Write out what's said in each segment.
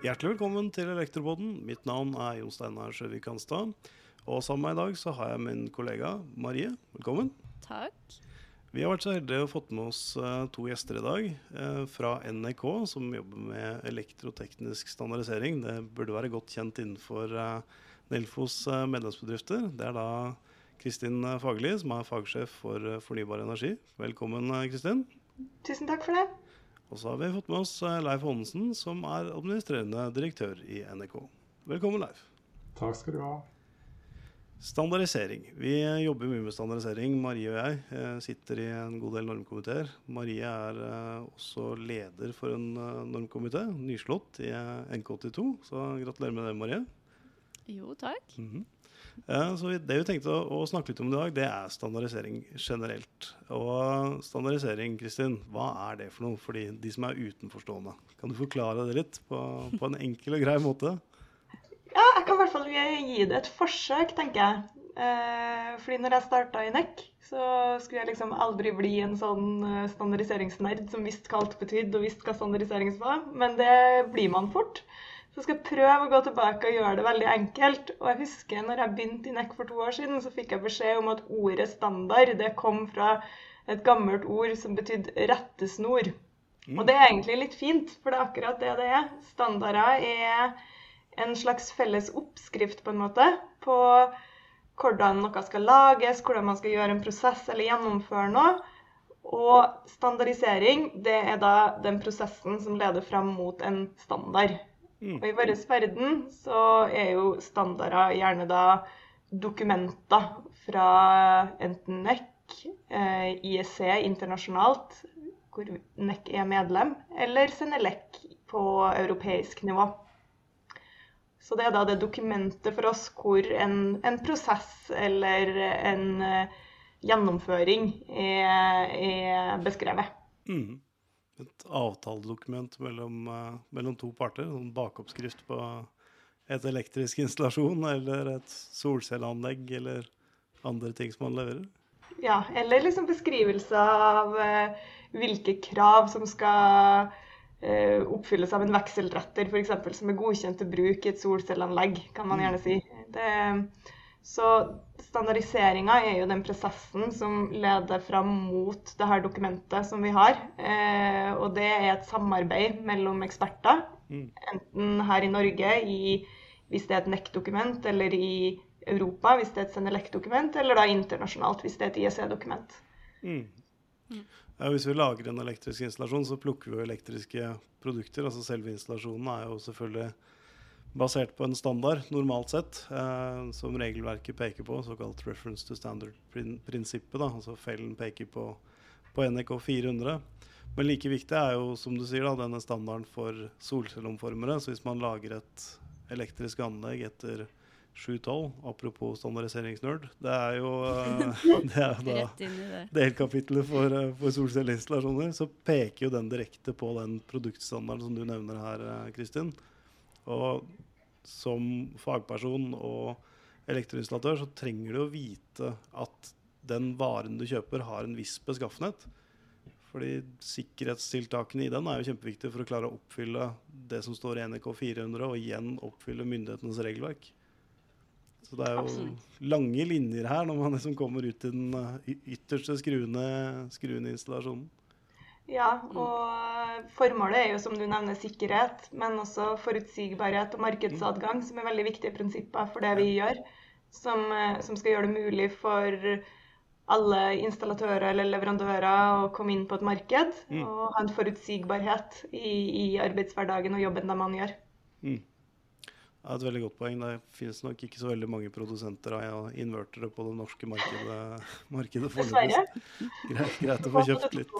Hjertelig velkommen til Elektroboden. Mitt navn er Jon Steinar Sjøvik Hanstad. Og sammen med meg i dag så har jeg min kollega Marie. Velkommen. Takk. Vi har vært så heldige å fått med oss uh, to gjester i dag uh, fra NRK, som jobber med elektroteknisk standardisering. Det burde være godt kjent innenfor uh, Nelfos medlemsbedrifter. Det er da Kristin Fagerli, som er fagsjef for fornybar energi. Velkommen, Kristin. Tusen takk for det. Og så har vi fått med oss eh, Leif Hondensen, som er administrerende direktør i NRK. Velkommen, Leif. Takk skal du ha. Standardisering. Vi jobber mye med standardisering. Marie og jeg eh, sitter i en god del normkomiteer. Marie er eh, også leder for en normkomité, nyslått i NK82. Så gratulerer med det, Marie. Jo, takk. Mm -hmm. Så Det vi tenkte å, snakke litt om i dag, det er standardisering generelt. Og standardisering, Kristin, hva er det for noe for de som er utenforstående? Kan du forklare det litt på, på en enkel og grei måte? Ja, jeg kan i hvert fall gi det et forsøk, tenker jeg. Eh, fordi når jeg starta i NEC, så skulle jeg liksom aldri bli en sånn eh, standardiseringsnerd som visste hva alt betydde og visste hva standardisering var, men det blir man fort. Så skal jeg prøve å gå tilbake og gjøre det veldig enkelt. Og jeg husker når jeg begynte i NEC for to år siden, så fikk jeg beskjed om at ordet standard det kom fra et gammelt ord som betydde rettesnor. Mm. Og det er egentlig litt fint, for det er akkurat det det er. Standarder er en slags felles oppskrift, på en måte, på hvordan noe skal lages, hvordan man skal gjøre en prosess eller gjennomføre noe. Og standardisering det er da den prosessen som leder fram mot en standard. Mm. Og i vår verden så er jo standarder gjerne da dokumenter fra enten NEC, eh, IEC internasjonalt, hvor NEC er medlem, eller Senelec på europeisk nivå. Så det er da det dokumentet for oss hvor en, en prosess eller en uh, gjennomføring er, er beskrevet. Mm et avtaledokument mellom, uh, mellom, to parter. En bakoppskrift på et elektrisk installasjon eller et solcelleanlegg eller andre ting som man leverer. Ja, eller liksom beskrivelse av uh, hvilke krav som skal uh, oppfylles av en vekselretter, f.eks. som er godkjent til bruk i et solcelleanlegg, kan man gjerne si. Det, så standardiseringa er jo den prosessen som leder fram mot det her dokumentet som vi har. Eh, og det er et samarbeid mellom eksperter, mm. enten her i Norge i, hvis det er et NEC-dokument, eller i Europa hvis det er et Senelec-dokument, eller da internasjonalt hvis det er et IEC-dokument. Mm. Mm. Ja, hvis vi lager en elektrisk installasjon, så plukker vi jo elektriske produkter. altså Selve installasjonen er jo selvfølgelig basert på en standard, normalt sett, eh, som regelverket peker på, såkalt reference to standard-prinsippet. altså Fellen peker på, på NRK 400. Men like viktig er jo, som du sier, da, denne standarden for solcelleomformere. Så hvis man lager et elektrisk anlegg etter 712, apropos standardiseringsnerd, det er jo eh, det er da delkapitlet for, eh, for solcelleinstallasjoner, så peker jo den direkte på den produktstandarden som du nevner her, eh, Kristin. Og som fagperson og elektroinstallatør så trenger du å vite at den varen du kjøper, har en viss beskaffenhet. Fordi sikkerhetstiltakene i den er jo kjempeviktige for å klare å oppfylle det som står i NRK 400, og igjen oppfylle myndighetenes regelverk. Så det er jo Absolutt. lange linjer her når man liksom kommer ut til den ytterste skruende, skruende installasjonen. Ja, mm. og formålet er jo som du nevner sikkerhet, men også forutsigbarhet og markedsadgang, som er veldig viktige prinsipper for det vi gjør. Som, eh, som skal gjøre det mulig for alle installatører eller leverandører å komme inn på et marked mm. og ha en forutsigbarhet i, i arbeidshverdagen og jobben de man gjør. Mm. Ja, et veldig godt poeng. Det finnes nok ikke så veldig mange produsenter av invertere på det norske markedet, markedet foreløpig. Greit, greit å få kjøpt litt.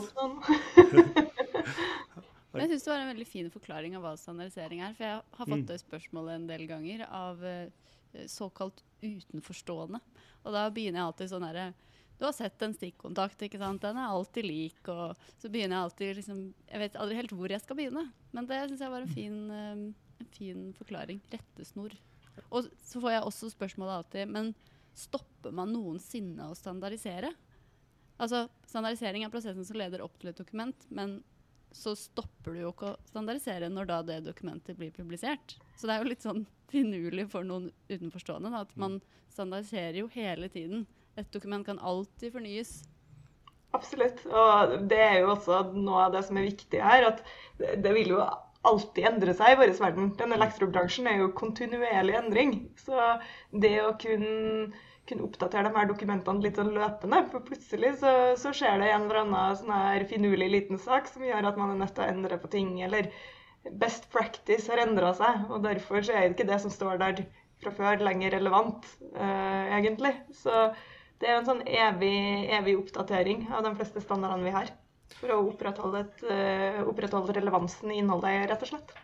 jeg syns det var en veldig fin forklaring av hva standardisering er. For jeg har fått mm. det spørsmålet en del ganger av uh, såkalt utenforstående. Og da begynner jeg alltid sånn herre du har sett en stikkontakt, ikke sant? den er alltid lik. Og så begynner jeg alltid liksom Jeg vet aldri helt hvor jeg skal begynne. Men det syns jeg var en fin um, en fin forklaring. Rettesnor. Og så får jeg også spørsmålet alltid Men stopper man noensinne å standardisere? Altså, Standardisering er prosessen som leder opp til et dokument, men så stopper du jo ikke å standardisere når da det dokumentet blir publisert. Så det er jo litt sånn finurlig for noen utenforstående da, at man standardiserer jo hele tiden. Et dokument kan alltid fornyes. Absolutt. Og det er jo også noe av det som er viktig her. At det, det vil jo alltid endre seg i vår verden. Den elektrobransjen er jo kontinuerlig endring. Så det å kunne kunne oppdatere de her dokumentene litt sånn løpende. For plutselig så, så skjer det en eller annen sånn her finurlig liten sak som gjør at man er nødt til å endre på ting. Eller best practice har endra seg, og derfor så er ikke det som står der fra før, lenger relevant, uh, egentlig. Så det er en sånn evig, evig oppdatering av de fleste standardene vi har. For å opprettholde, et, uh, opprettholde relevansen i innholdet, rett og slett.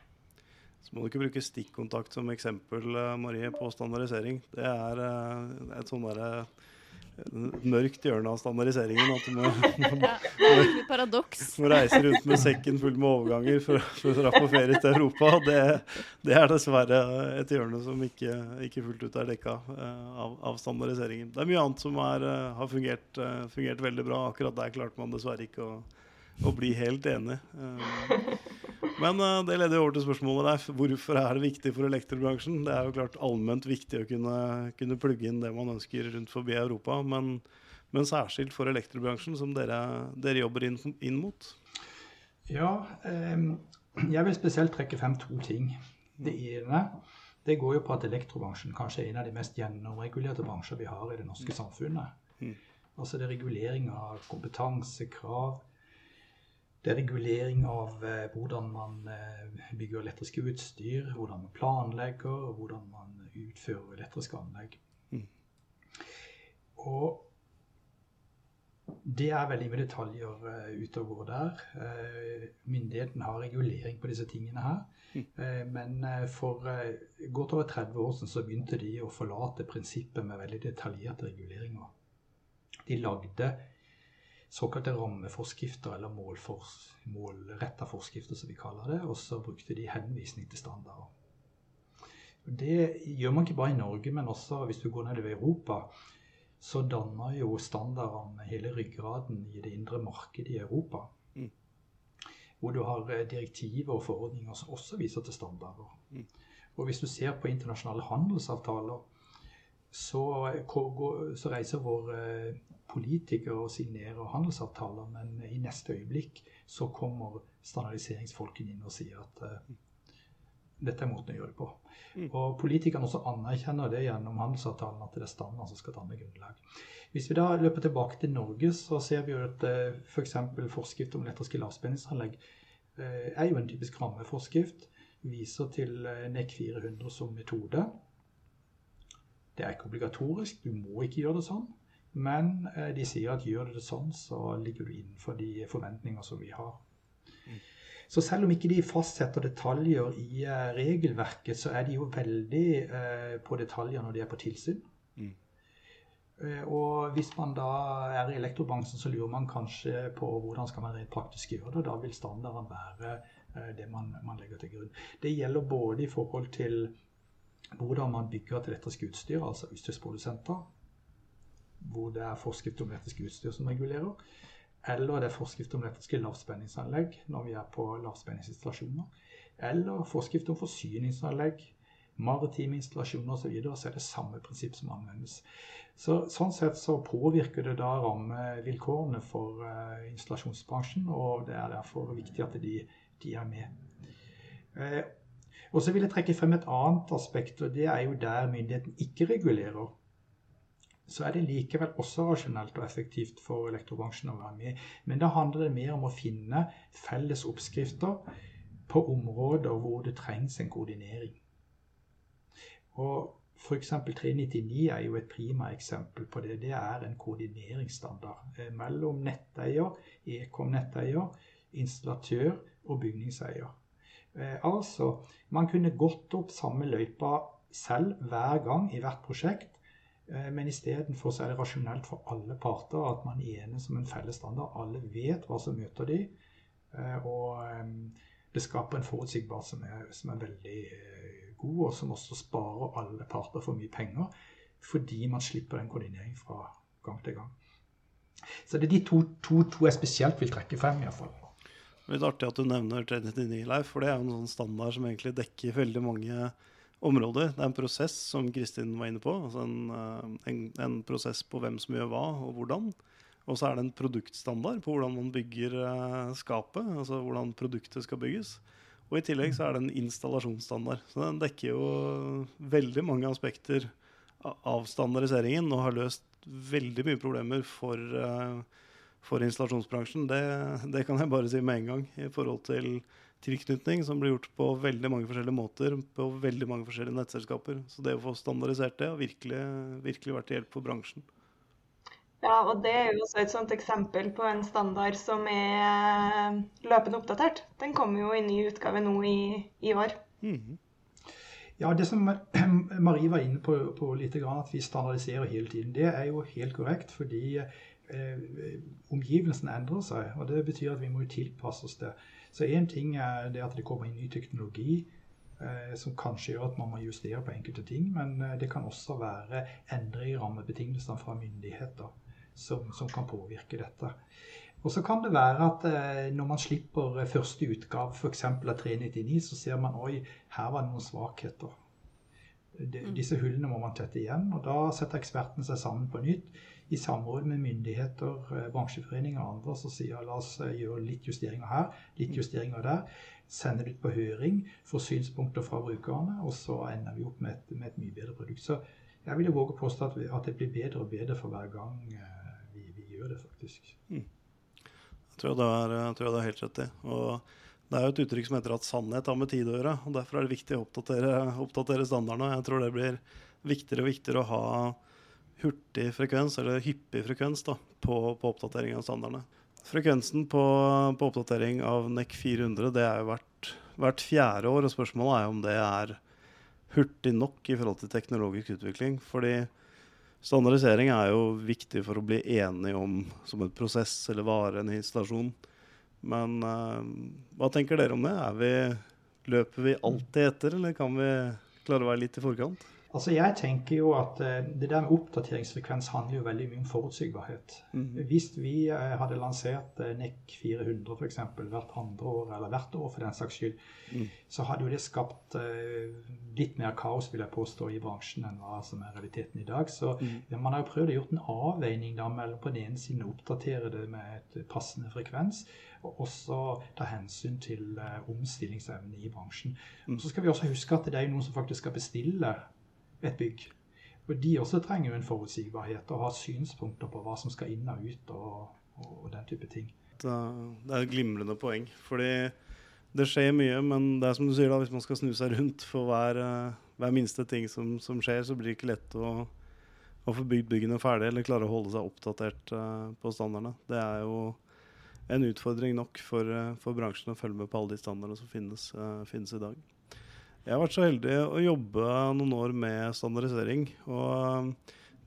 Så må du ikke bruke stikkontakt som eksempel, eh, Marie, på standardisering. Det er uh, et sånn derre mørkt hjørne av standardiseringen. At du må, må, må, må reise rundt med sekken full med overganger for, for å dra på ferie til Europa. Det, det, er dessverre et hjørne som ikke, ikke fullt ut er dekka uh, av, av, standardiseringen. Det er mye annet som er, uh, har fungert, uh, fungert, veldig bra. Akkurat der klarte man dessverre ikke å, å bli helt enig. Men uh, det leder over til spørsmålet der. Hvorfor er det viktig for elektrobransjen? Det er jo klart allment viktig å kunne, kunne plugge inn det man ønsker rundt forbi Europa. Men, men særskilt for elektrobransjen, som dere, dere jobber inn, inn, mot? Ja, eh, jeg vil spesielt trekke frem to ting. Det ene det går jo på at elektrobransjen kanskje er en av de mest gjennomregulerte bransjer vi har i det norske samfunnet. Mm. Altså det er regulering av kompetanse, krav, det er regulering av eh, hvordan man eh, bygger elektriske utstyr, hvordan man planlegger, og hvordan man utfører elektriske anlegg. Mm. Og det er veldig mye detaljer uh, ute og går der. Myndigheten har regulering på disse tingene her. Mm. Men for godt over 30 år siden så begynte de å forlate prinsippet med veldig detaljerte reguleringer. De lagde såkalte rammeforskrifter, eller målretta forskrifter, som vi kaller det. Og så brukte de henvisning til standarder. Det gjør man ikke bare i Norge, men også hvis du går nedover i Europa. Så danner jo standardene hele ryggraden i det indre markedet i Europa. Mm. Hvor du har eh, direktiver og forordninger som også viser til standarder. Mm. Og hvis du ser på internasjonale handelsavtaler, så, så reiser våre politikere og signerer handelsavtaler, men i neste øyeblikk så kommer standardiseringsfolkene inn og sier at uh, dette er måten å gjøre det på. Mm. Og politikerne også anerkjenner det gjennom handelsavtalen at det er standard som skal danne grunnlag. Hvis vi da løper tilbake til Norge, så ser vi jo at uh, eh, f.eks. For forskrift om elektriske lavspenningsanlegg uh, er jo en typisk rammeforskrift. Viser til NEC 400 som metode. Det er ikke obligatorisk, du må ikke gjøre det sånn. Men eh, de sier at gjør du det sånn, så ligger du innenfor de forventninger som vi har. Mm. Så selv om ikke de fastsetter detaljer i uh, regelverket, så er de jo veldig uh, på detaljer når de er på tilsyn. Mm. Og hvis man da er i elektrobransjen, så lurer man kanskje på hvordan skal man rent praktisk gjøre det. Da vil standarden være det man, man, legger til grunn. Det gjelder både i forhold til hvordan man bygger et elektrisk utstyr, altså utstyrsprodusenter, hvor det er forskrift om elektrisk utstyr som regulerer. Eller det er forskrift om elektriske lavspenningsanlegg når vi er på lavspenningsinstallasjoner. Eller forskrift om forsyningsanlegg, maritime installasjoner osv. Så, så er det samme prinsipp som anvendes. Så, sånn sett så påvirker det da rammevilkårene for uh, installasjonsbransjen, og det er derfor viktig at de, de er med. Uh, og så vil jeg trekke frem et annet aspekt, og det er jo der myndigheten ikke regulerer så er det likevel også rasjonelt og effektivt for elektrobransjen å være med. Men da handler det mer om å finne felles oppskrifter på områder hvor det trengs en koordinering. Og F.eks. 399 er jo et prima eksempel på det. Det er en koordineringsstandard eh, mellom netteier, ekom-netteier, installatør og bygningseier. Eh, altså, man kunne gått opp samme løypa selv hver gang i hvert prosjekt Eh, men istedenfor så er det rasjonelt for alle parter at man enes om en felles standard. Alle vet hva som møter de, eh, og det skaper en forutsigbarhet som som er veldig god, og som også sparer alle parter for mye penger, fordi man slipper den koordineringen fra gang til gang. Så det er de to, to, to jeg spesielt vil trekke frem. i hvert fall. Litt artig at du nevner 399, Leif, for det er en sånn standard som egentlig dekker veldig mange områder. Det er en prosess, som Kristin var inne på. Altså en, eh, en, en, prosess på hvem som gjør hva, og hvordan. Og så er det en produktstandard på hvordan man bygger uh, skapet, altså hvordan produktet skal bygges. Og i tillegg så er det en installasjonsstandard. Så den dekker jo veldig mange aspekter av standardiseringen og har løst veldig mye problemer for uh, for installasjonsbransjen, det, det, kan jeg bare si med en gang. I forhold til tilknytning, som blir gjort på veldig mange forskjellige måter på veldig mange forskjellige nettselskaper. Så det å få standardisert det har virkelig, virkelig vært til hjelp for bransjen. Ja, og det er jo også et sånt eksempel på en standard som er løpende oppdatert. Den kommer jo i ny utgave nå i, i år. Mm -hmm. Ja, Det som Marie var inne på, på litt, at vi standardiserer hele tiden, det er jo helt korrekt. Fordi eh, omgivelsene endrer seg. og Det betyr at vi må tilpasse oss det. Så én ting er det at det kommer inn ny teknologi eh, som kanskje gjør at man må justere på enkelte ting. Men eh, det kan også være endring i rammebetingelsene fra myndigheter som, som, kan påvirke dette. Og så kan det være at eh, når man slipper første utgave f.eks. av 399, så ser man oi, her var det noen svakheter. De, mm. disse hullene må man tette igjen. og Da setter ekspertene seg sammen på nytt i samråd med myndigheter, eh, bransjeforeninger og andre som sier la oss eh, gjøre litt justeringer her, litt mm. justeringer der. Sende det ut på høring, få synspunkter fra brukerne, og så ender vi opp med et, med et mye bedre produkt. Så jeg vil jo våge å påstå at, at, det blir bedre og bedre for hver gang eh, vi, vi gjør det, faktisk. Mm. Jeg tror det er helt rett i. Og det er jo et uttrykk som heter at sannhet har med tid å gjøre. og Derfor er det viktig å oppdatere, oppdatere standardene. Jeg tror det blir viktigere og viktigere å ha hurtig frekvens, eller hyppig frekvens, da, på, på oppdatering av standardene. Frekvensen på, på, oppdatering av NEC 400 det er jo hvert, hvert, fjerde år. og Spørsmålet er om det er hurtig nok i forhold til teknologisk utvikling. Fordi standardisering er jo viktig for å bli enig om som en prosess eller vare, en installasjon. Men uh, hva tenker dere om det? Vi, løper vi alltid etter, eller kan vi klare å være litt i forkant? Altså Jeg tenker jo at uh, det der med oppdateringsfrekvens handler jo veldig mye om forutsigbarhet. Mm. Hvis vi uh, hadde lansert uh, NEC 400 f.eks. hvert andre år, eller hvert år for den saks skyld, mm. så hadde jo det skapt litt mer kaos vil jeg påstå, i bransjen enn hva som er realiteten i dag. Så mm. man har jo prøvd å gjøre en avveining da mellom på den ene siden å oppdatere det med et passende frekvens, og også ta hensyn til omstillingsevne i bransjen. Mm. Så skal vi også huske at det er noen som faktisk skal bestille et bygg. Og de også trenger jo en forutsigbarhet og har synspunkter på hva som skal inn og ut og, og den type ting. Det er et glimrende poeng. fordi det skjer mye, men det er som du sier da, hvis man skal snu seg rundt for hver, hver minste ting som, som, skjer, så blir det ikke lett å, å få bygd byggene ferdig eller klare å holde seg oppdatert uh, på standardene. Det er jo en utfordring nok for, uh, for bransjen å følge med på alle de standardene som finnes, finnes i dag. Jeg har vært så heldig å jobbe noen år med standardisering. og um,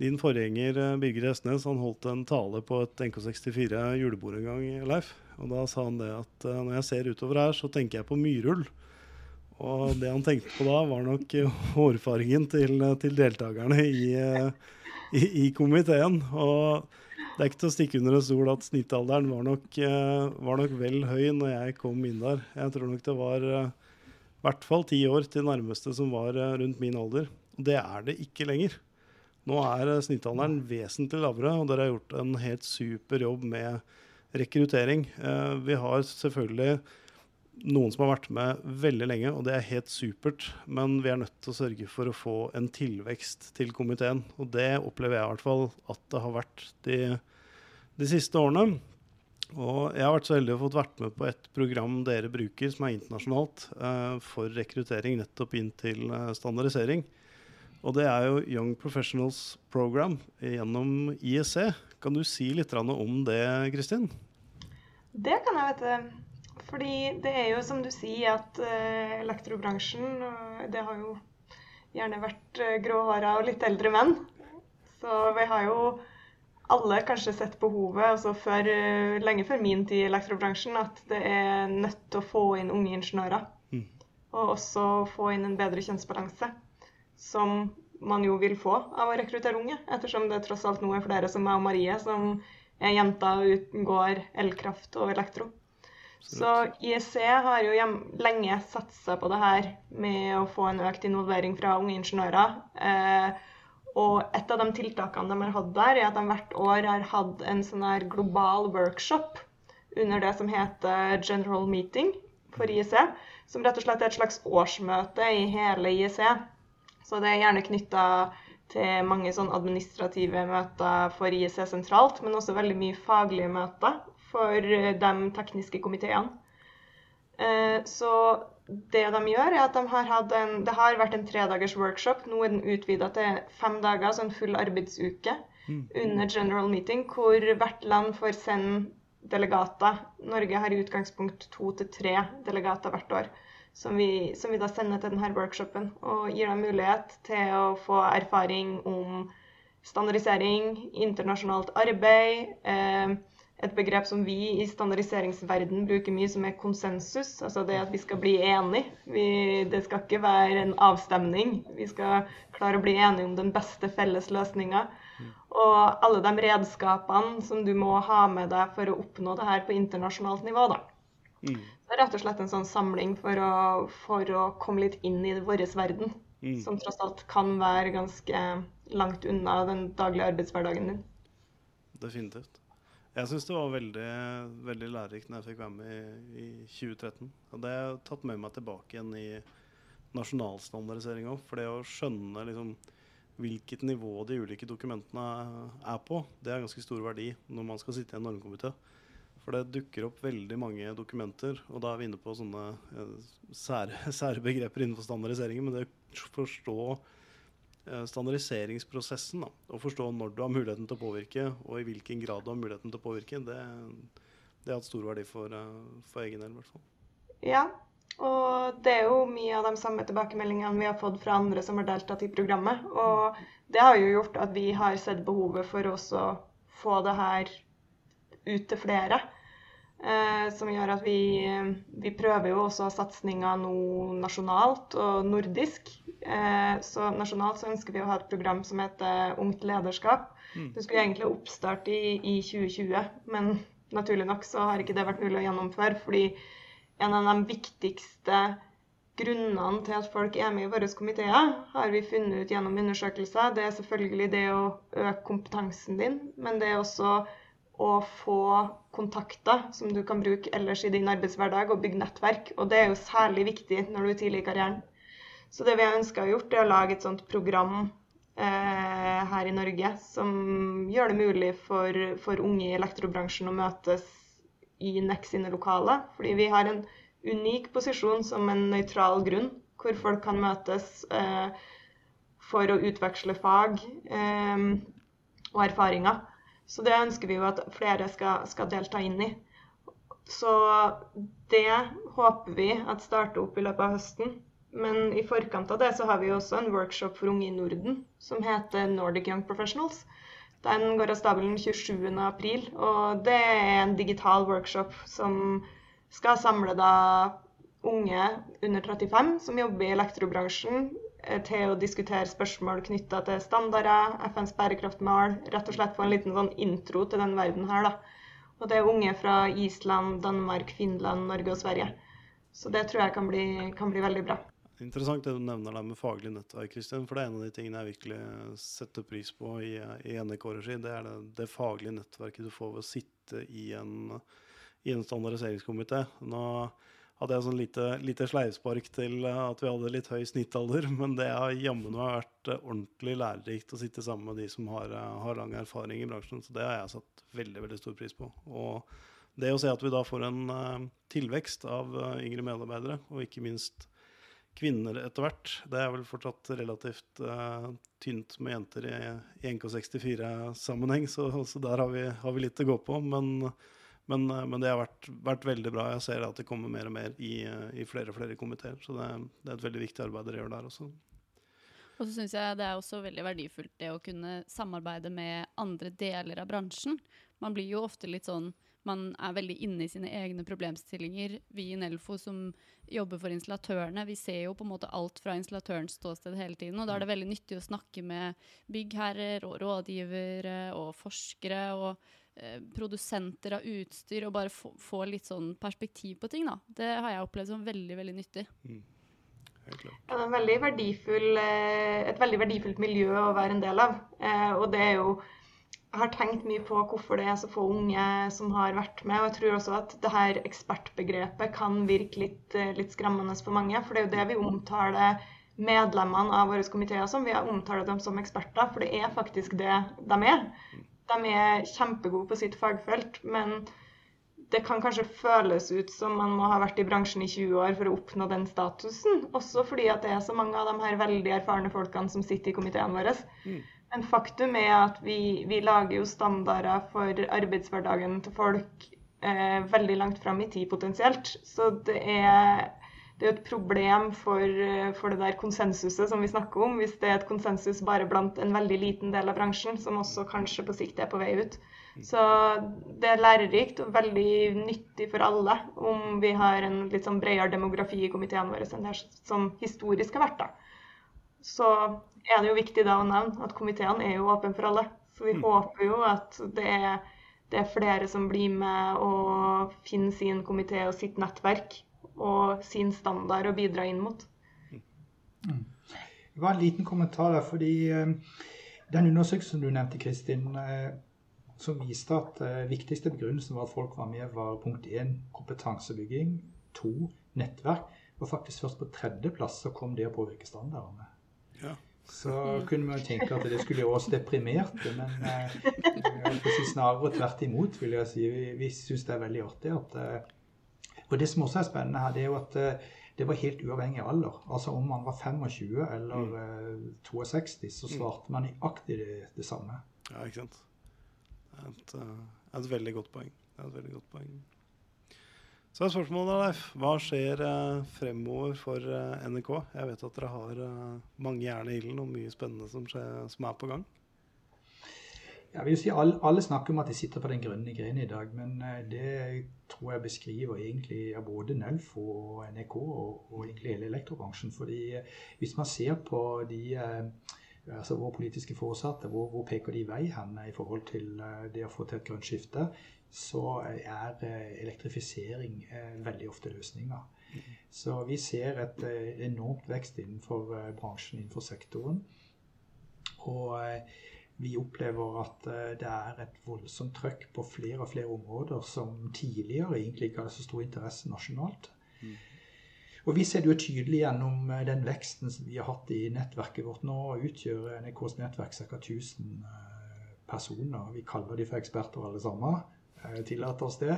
Din forgjenger eh, Birger Hestnes han holdt en tale på et NK64 julebord en gang. Leif. Og Da sa han det at uh, når jeg ser utover her, så tenker jeg på myrull. Og det han tenkte på da, var nok hårfargen til, til deltakerne i, i, i, komiteen. Og det er ikke til å stikke under en stol at snittalderen var nok, var nok vel høy når jeg kom inn der. Jeg tror nok det var i hvert fall ti år til nærmeste som var eh, rundt min alder. Og det er det ikke lenger. Nå er eh, snittalderen vesentlig lavere, og dere har gjort en helt super jobb med rekruttering. Eh, vi har selvfølgelig noen som har vært med veldig lenge, og det er helt supert. Men vi er nødt til å sørge for å få en tilvekst til komiteen. Og det opplever jeg i hvert fall at det har vært de, de siste årene. Og jeg har vært så heldig å fått vært med på et program dere bruker som er internasjonalt uh, for rekruttering nettopp inn til uh, standardisering. Og det er jo Young Professionals Program gjennom IEC. Kan du si litt om det, Kristin? Det kan jeg, vet du. Fordi det er jo som du sier at uh, elektrobransjen Det har jo gjerne vært gråhåra og litt eldre menn. Så vi har jo alle kanskje sett behovet, altså før, eh, lenge før min tid i elektrobransjen, at det er nødt til å få inn unge ingeniører. Mm. Og også få inn en bedre kjønnsbalanse, som man jo vil få av å rekruttere unge, ettersom det tross alt nå er flere som meg og Marie, som er jenter uten går elkraft og elektro. Så IEC har jo lenge satsa på det her med å få en økt involvering fra unge ingeniører. Eh, og et av de tiltakene de har hatt der, er at de hvert år har hatt en sånn her global workshop under det som heter General Meeting for IEC, som rett og slett er et slags årsmøte i hele IEC. Så det er gjerne knytta til mange sånn administrative møter for IEC sentralt, men også veldig mye faglige møter for de tekniske komiteene. Eh, så det de gjør, er at de har hatt en Det har vært en tredagers workshop. Nå er den utvida til fem dager, så en full arbeidsuke mm. under general meeting, hvor hvert land får sende delegater. Norge har i utgangspunkt to til tre delegater hvert år. Som vi, som vi, da sender til denne workshopen og gir dem mulighet til å få erfaring om standardisering, internasjonalt arbeid, eh, et begrep som vi i standardiseringsverden bruker mye, som er konsensus. Altså det at vi skal bli enige. Vi, det skal ikke være en avstemning. Vi skal klare å bli enige om den beste felles løsninga. Og alle de redskapene som du må ha med deg for å oppnå det her på internasjonalt nivå. da. Mm. Det er rett og slett en sånn samling for å, for å komme litt inn i vår verden. Mm. Som tross alt kan være ganske langt unna den daglige arbeidshverdagen din. Definitivt. Jeg syns det var veldig, veldig lærerikt når jeg fikk være med i, i 2013. Og det har jeg tatt med meg tilbake igjen i nasjonalstandardisering. For det å skjønne liksom, hvilket nivå de ulike dokumentene er på, det er ganske stor verdi når man skal sitte i en normkomité. For det dukker opp veldig mange dokumenter, og da er vi inne på sånne eh, sære, sære begreper innenfor standardiseringen. Men det å forstå standardiseringsprosessen. Da, og forstå når du har muligheten til å påvirke, og i hvilken grad du har muligheten til å påvirke, det, det har hatt stor verdi for, eh, for egen del. I hvert fall. Ja, og det er jo mye av de samme tilbakemeldingene vi har fått fra andre som har deltatt i programmet. Og det har jo gjort at vi har sett behovet for å få det her ut til flere. Eh, som gjør at vi, vi prøver jo også satsinga nå nasjonalt og nordisk. Eh, så nasjonalt så ønsker vi å ha et program som heter Ungt lederskap. Mm. Det skulle egentlig oppstarte i, i 2020, men naturlig nok så har ikke det vært mulig å gjennomføre. Fordi en av de viktigste grunnene til at folk er med i våre komiteer, har vi funnet ut gjennom undersøkelser. Det er selvfølgelig det å øke kompetansen din, men det er også å få kontakter som du kan bruke ellers i din arbeidshverdag, og bygge nettverk. Og det er jo særlig viktig når du er tidlig i karrieren. Så det vi har ønska å gjøre, er å lage et sånt program eh, her i Norge som gjør det mulig for, for unge i elektrobransjen å møtes i NEC sine lokaler. Fordi vi har en unik posisjon som en nøytral grunn, hvor folk kan møtes eh, for å utveksle fag eh, og erfaringer. Så det ønsker vi jo at flere skal, skal delta inn i. Så det håper vi at starter opp i løpet av høsten. Men i forkant av det så har vi også en workshop for unge i Norden som heter Nordic Young Professionals. Den går av stabelen 27.4, og det er en digital workshop som skal samle da unge under 35 som jobber i elektrobransjen, til å diskutere spørsmål knytta til standarder, FNs bærekraftmål. Rett og slett få en liten sånn intro til den verden her, da. Og det er unge fra Island, Danmark, Finland, Norge og Sverige. Så det tror jeg kan bli, kan bli veldig bra. Interessant det du nevner der med faglig nettverk, Kristian. For det er en av de tingene jeg virkelig setter pris på i, i NEK-regi. Det er det, det, faglige nettverket du får ved å sitte i en, i en standardiseringskomité. Nå hadde jeg sånn lite, lite sleivspark til eh, at vi hadde litt høy snittalder. Men det har jammen meg vært eh, ordentlig lærerikt å sitte sammen med de som har, eh, har, lang erfaring i bransjen. Så det har jeg satt veldig veldig stor pris på. Og det å se at vi da får en tilvekst av yngre medarbeidere, og ikke minst kvinner etter hvert Det er vel fortsatt relativt uh, tynt med jenter i, i NK64-sammenheng, så, så, der har vi, har vi litt å gå på. Men men, eh, men, det har vært, vært, veldig bra. Jeg ser at det kommer mer og mer i, eh, i flere og flere komiteer. Så det, det, er et veldig viktig arbeid dere gjør der også. Og så syns jeg det er også veldig verdifullt det å kunne samarbeide med andre deler av bransjen. Man blir jo ofte litt sånn man er veldig inne i sine egne problemstillinger. Vi i Nelfo som jobber for installatørene, vi ser jo på en måte alt fra installatørens ståsted hele tiden. Og da er det veldig nyttig å snakke med byggherrer og rådgivere og forskere. og produsenter av utstyr, og bare få, få, litt sånn perspektiv på ting. da. Det har jeg opplevd som veldig veldig nyttig. Mm. Ja, det er veldig eh, et veldig verdifullt miljø å være en del av. Eh, og det er jo jeg har tenkt mye på hvorfor det er så få unge som har vært med. Og jeg tror også at det her ekspertbegrepet kan virke litt, eh, litt skremmende for mange. For det er jo det vi omtaler medlemmene av våre komiteer som. Vi omtaler dem som eksperter, for det er faktisk det de er. De er kjempegode på sitt fagfelt, men det kan kanskje føles ut som man må ha vært i bransjen i 20 år for å oppnå den statusen. Også fordi at det er så mange av de her veldig erfarne folkene som sitter i komiteene våre. Mm. Men faktum er at vi, vi lager jo standarder for arbeidshverdagen til folk eh, veldig langt fram i tid potensielt. Så det er, det er et problem for, for, det der konsensuset som vi snakker om, hvis det er et konsensus bare blant en veldig liten del av bransjen, som også kanskje på sikt er på vei ut. Så det er lærerikt og veldig nyttig for alle om vi har en litt sånn bredere demografi i komiteen vår enn det som historisk har vært. da. Så er det jo viktig da å nevne at komiteen er jo åpen for alle. Så vi mm. håper jo at det er, det er, flere som blir med og finner sin komité og sitt nettverk og sin standard å bidra inn mot. Mm. Det var en liten kommentar der, fordi eh, den undersøkelsen du nevnte, Kristin, eh, som viste at uh, viktigste begrunnelsen var at folk var med, var punkt 1 kompetansebygging, to nettverk. Og faktisk først på tredjeplass så kom det å påvirke standardene. Ja. Så kunne man tenke at det skulle gjøre oss deprimerte, men eh, snarere tvert imot, vil jeg si. Vi, vi syns det er veldig artig at eh, Og det som også er spennende her, det er jo at eh, det var helt uavhengig av alder. Altså om man var 25 eller mm. 62, eh, så mm. svarte man nøyaktig det, det samme. Ja, ikke sant. Det er et, eh, et veldig godt poeng. Det er et veldig godt poeng. Så er spørsmålet, Leif. Hva skjer eh, fremover for eh, NRK? Jeg vet at dere har eh, mange jern i ilden og mye spennende som, skjer, som, er på gang. Jeg vil si alle, alle, snakker om at de sitter på den grønne grenen i dag, men eh, det tror jeg beskriver egentlig både Nelfo og NRK og, og egentlig hele elektrobransjen. fordi eh, hvis man ser på de eh, altså våre politiske foresatte, hvor, hvor, peker de vei hen i forhold til det å få til et grønt skifte, så er elektrifisering veldig ofte løsninga. Så vi ser et enormt vekst innenfor bransjen, innenfor sektoren. Og vi opplever at det er et voldsomt trøkk på flere og flere områder som tidligere egentlig ikke hadde så stor interesse nasjonalt. Mm. Og Vi ser det jo tydelig gjennom den veksten som vi har hatt i nettverket vårt. Nå utgjør NRKs nettverk ca. 1000 personer. Vi kaller de for eksperter alle sammen. Eh, tillater oss det.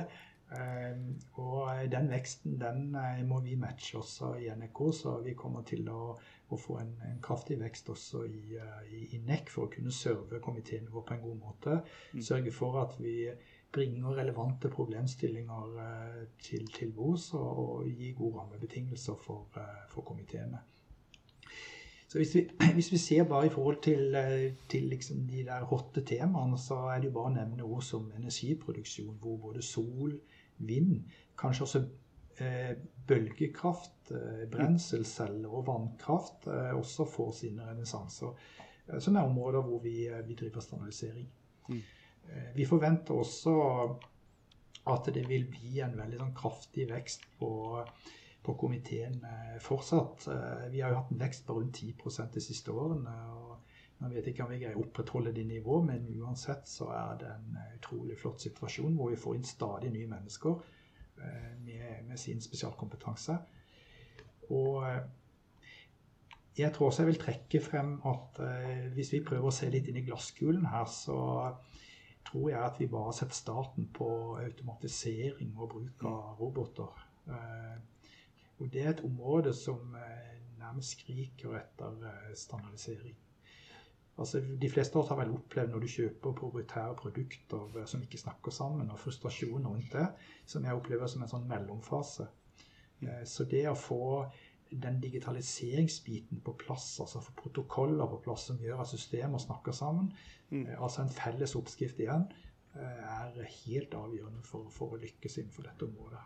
Eh, og den veksten den eh, må vi matche også i NRK, så vi kommer til å, å få en, en, kraftig vekst også i, i, i, NEC for å kunne serve komiteen vår på en god måte. Mm. Sørge for at vi bringer relevante problemstillinger til, til bords og, og gi gode rammebetingelser for, for komiteene. Så hvis vi, hvis vi, ser bare i forhold til, eh, til liksom de der hotte temaene, så er det jo bare å nevne ord som energiproduksjon, hvor både sol, vind, kanskje også eh, bølgekraft, eh, brenselceller og vannkraft eh, også får sine renessanser. Som er områder hvor vi, vi driver standardisering. Mm. vi forventer også at det vil bli en veldig sånn kraftig vekst på på komiteen fortsatt. Vi har jo hatt en vekst på rundt 10% de siste årene. og jeg vet ikke om vi greier å opprettholde det nivået, men uansett så er det en eh, utrolig flott situasjon hvor vi får inn stadig nye mennesker med, med sin spesialkompetanse. Og jeg tror også jeg vil trekke frem at hvis vi prøver å se litt inn i glasskulen her, så tror jeg at vi bare har sett starten på automatisering og bruk av roboter. Og det er et område som eh, nærmest skriker etter eh, standardisering. Altså, de fleste av oss har vel opplevd når du kjøper proprietære produkter eh, som ikke snakker sammen, og frustrasjon rundt det, som jeg opplever som en sånn mellomfase. Så det å få den digitaliseringsbiten på plass, altså få protokoller på plass som gjør at systemer snakker sammen, mm. altså en felles oppskrift igjen, er helt avgjørende for, for å lykkes innenfor dette området.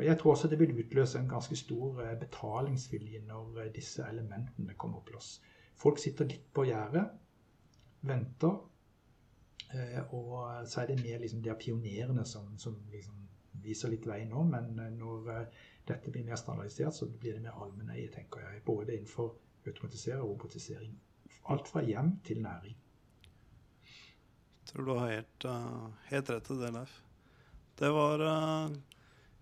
Og Jeg tror også det vil utløse en ganske stor eh, betalingsvilje når eh, disse elementene kommer på plass. Folk sitter litt på gjerdet, venter, og så er det mer liksom de pionerene som, som liksom viser litt vei nå. Men når dette blir mer standardisert, så blir det mer allmenneie, tenker jeg. Både innenfor automatisering og robotisering. Alt fra hjem til næring. Jeg tror du har helt, helt rett i det, Leif. Det var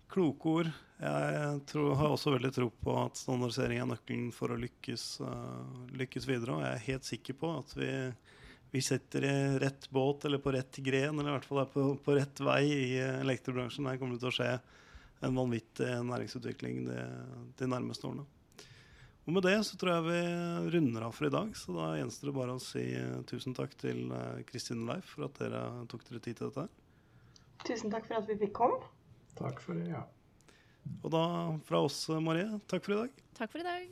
kloke ord. Jeg tror, har også veldig tro på at standardisering er nøkkelen for å lykkes, uh, lykkes videre. Og jeg er helt sikker på at vi, vi setter i rett båt eller på rett gren, eller i hvert fall er på, på rett vei i elektrobransjen. Her kommer det til å skje en vanvittig næringsutvikling de, de nærmeste årene. Og med det så tror jeg vi runder av for i dag. Så da gjenstår det bare å si tusen takk til Kristin og Leif for at dere tok dere tid til dette. Tusen takk for at vi fikk komme. Takk for det, ja. Og da fra oss, Marie, takk for i dag. Takk for i dag.